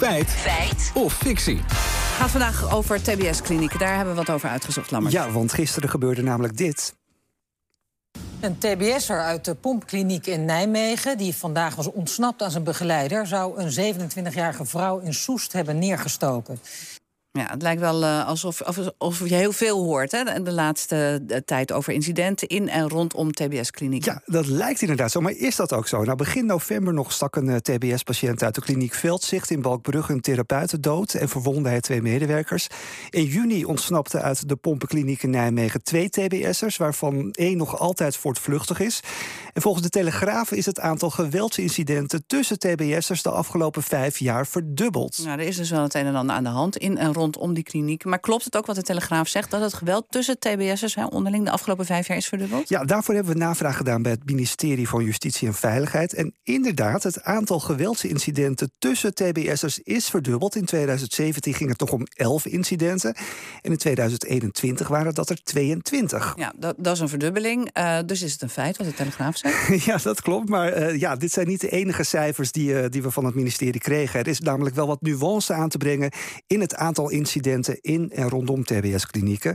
Feit. Feit. Of fictie. Het gaat vandaag over TBS-klinieken. Daar hebben we wat over uitgezocht, Lammert. Ja, want gisteren gebeurde namelijk dit. Een TBS'er uit de pompkliniek in Nijmegen... die vandaag was ontsnapt aan zijn begeleider... zou een 27-jarige vrouw in Soest hebben neergestoken. Ja, het lijkt wel uh, alsof, of, je heel veel hoort hè, de laatste de tijd over incidenten in en rondom TBS-klinieken. Ja, dat lijkt inderdaad zo. Maar is dat ook zo? Nou, begin november nog stak een uh, TBS-patiënt uit de kliniek Veldzicht in Balkbrugge een therapeuten dood en verwondde hij twee medewerkers. In juni ontsnapte uit de pompenkliniek in Nijmegen twee TBS'ers, waarvan één nog altijd voortvluchtig is. En volgens de Telegraaf is het aantal geweldsincidenten tussen TBS'ers de afgelopen vijf jaar verdubbeld. Nou, er is dus wel het een en ander aan de hand in en rondom die kliniek. Maar klopt het ook wat de Telegraaf zegt... dat het geweld tussen TBS'ers onderling de afgelopen vijf jaar is verdubbeld? Ja, daarvoor hebben we navraag gedaan bij het ministerie van Justitie en Veiligheid. En inderdaad, het aantal geweldsincidenten tussen TBS'ers is verdubbeld. In 2017 ging het nog om 11 incidenten. En in 2021 waren dat er 22. Ja, dat, dat is een verdubbeling. Uh, dus is het een feit wat de Telegraaf zegt? ja, dat klopt. Maar uh, ja, dit zijn niet de enige cijfers die, uh, die we van het ministerie kregen. Er is namelijk wel wat nuance aan te brengen in het aantal incidenten in en rondom TBS-klinieken.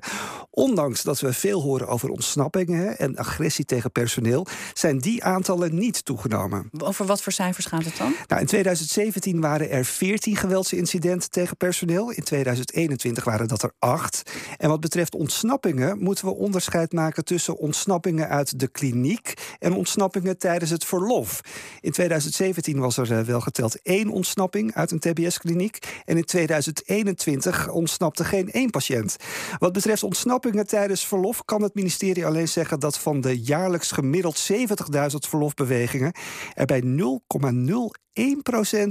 Ondanks dat we veel horen over ontsnappingen en agressie tegen personeel, zijn die aantallen niet toegenomen. Over wat voor cijfers gaat het dan? Nou, in 2017 waren er 14 geweldsincidenten tegen personeel. In 2021 waren dat er 8. En wat betreft ontsnappingen moeten we onderscheid maken tussen ontsnappingen uit de kliniek en ontsnappingen tijdens het verlof. In 2017 was er eh, wel geteld één ontsnapping uit een TBS-kliniek. En in 2021 ontsnapte geen één patiënt. Wat betreft ontsnappingen tijdens verlof kan het ministerie alleen zeggen dat van de jaarlijks gemiddeld 70.000 verlofbewegingen er bij 0,01%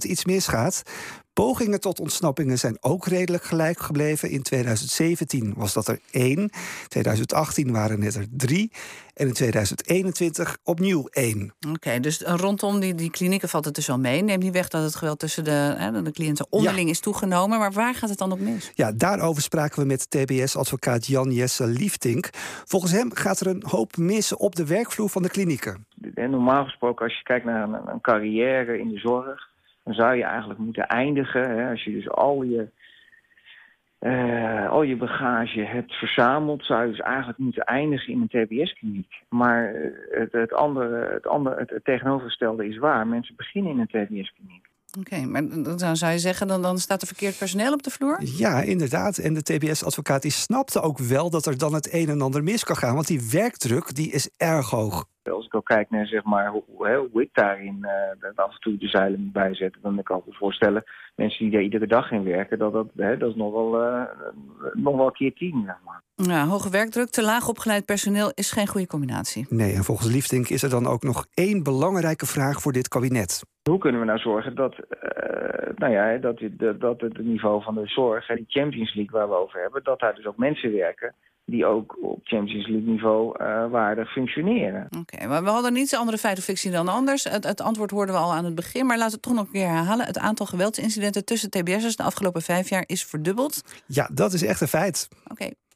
iets misgaat. Pogingen tot ontsnappingen zijn ook redelijk gelijk gebleven. In 2017 was dat er één. 2018 waren het er drie. En in 2021 opnieuw één. Oké, dus rondom die, die klinieken valt het dus wel mee. Neemt niet weg dat het geweld tussen de, hè, de cliënten onderling is toegenomen. Maar waar gaat het dan op mis? Ja, daarover spraken we met TBS-advocaat Jan Jesse Liefdink. Volgens hem gaat er een hoop mis op de werkvloer van de klinieken. Normaal gesproken, als je kijkt naar een, een carrière in de zorg dan zou je eigenlijk moeten eindigen. Hè, als je dus al je, uh, al je bagage hebt verzameld, zou je dus eigenlijk moeten eindigen in een TBS-kliniek. Maar eh, het, het, andere, het, andere, het, het tegenovergestelde is waar. Mensen beginnen in een TBS-kliniek. Oké, maar dan zou je zeggen, dan, dan staat er verkeerd personeel op de vloer? Ja, inderdaad. En de TBS-advocaat die snapte ook wel dat er dan het een en ander mis kan gaan. Want die werkdruk die is erg hoog. Ik ook kijk naar zeg maar, hoe, hoe ik daarin uh, af en toe de zeilen moet bijzetten, dan kan ik me voorstellen, mensen die daar iedere dag in werken, dat, dat, hè, dat is nog wel, uh, nog wel een keer tien. Zeg maar. Ja, hoge werkdruk, te laag opgeleid personeel is geen goede combinatie. Nee, en volgens Liefdink is er dan ook nog één belangrijke vraag voor dit kabinet. Hoe kunnen we nou zorgen dat, uh, nou ja, dat, dat, dat het niveau van de zorg, die Champions League waar we over hebben, dat daar dus ook mensen werken die ook op Champions League niveau uh, waardig functioneren. Oké, maar we hadden niets andere feiten of fictie dan anders. Het, het, antwoord hoorden we al aan het begin, maar laten we het toch nog een keer herhalen. Het aantal geweldsincidenten tussen TBS'ers de afgelopen vijf jaar is verdubbeld. Ja, dat is echt een feit. Oké,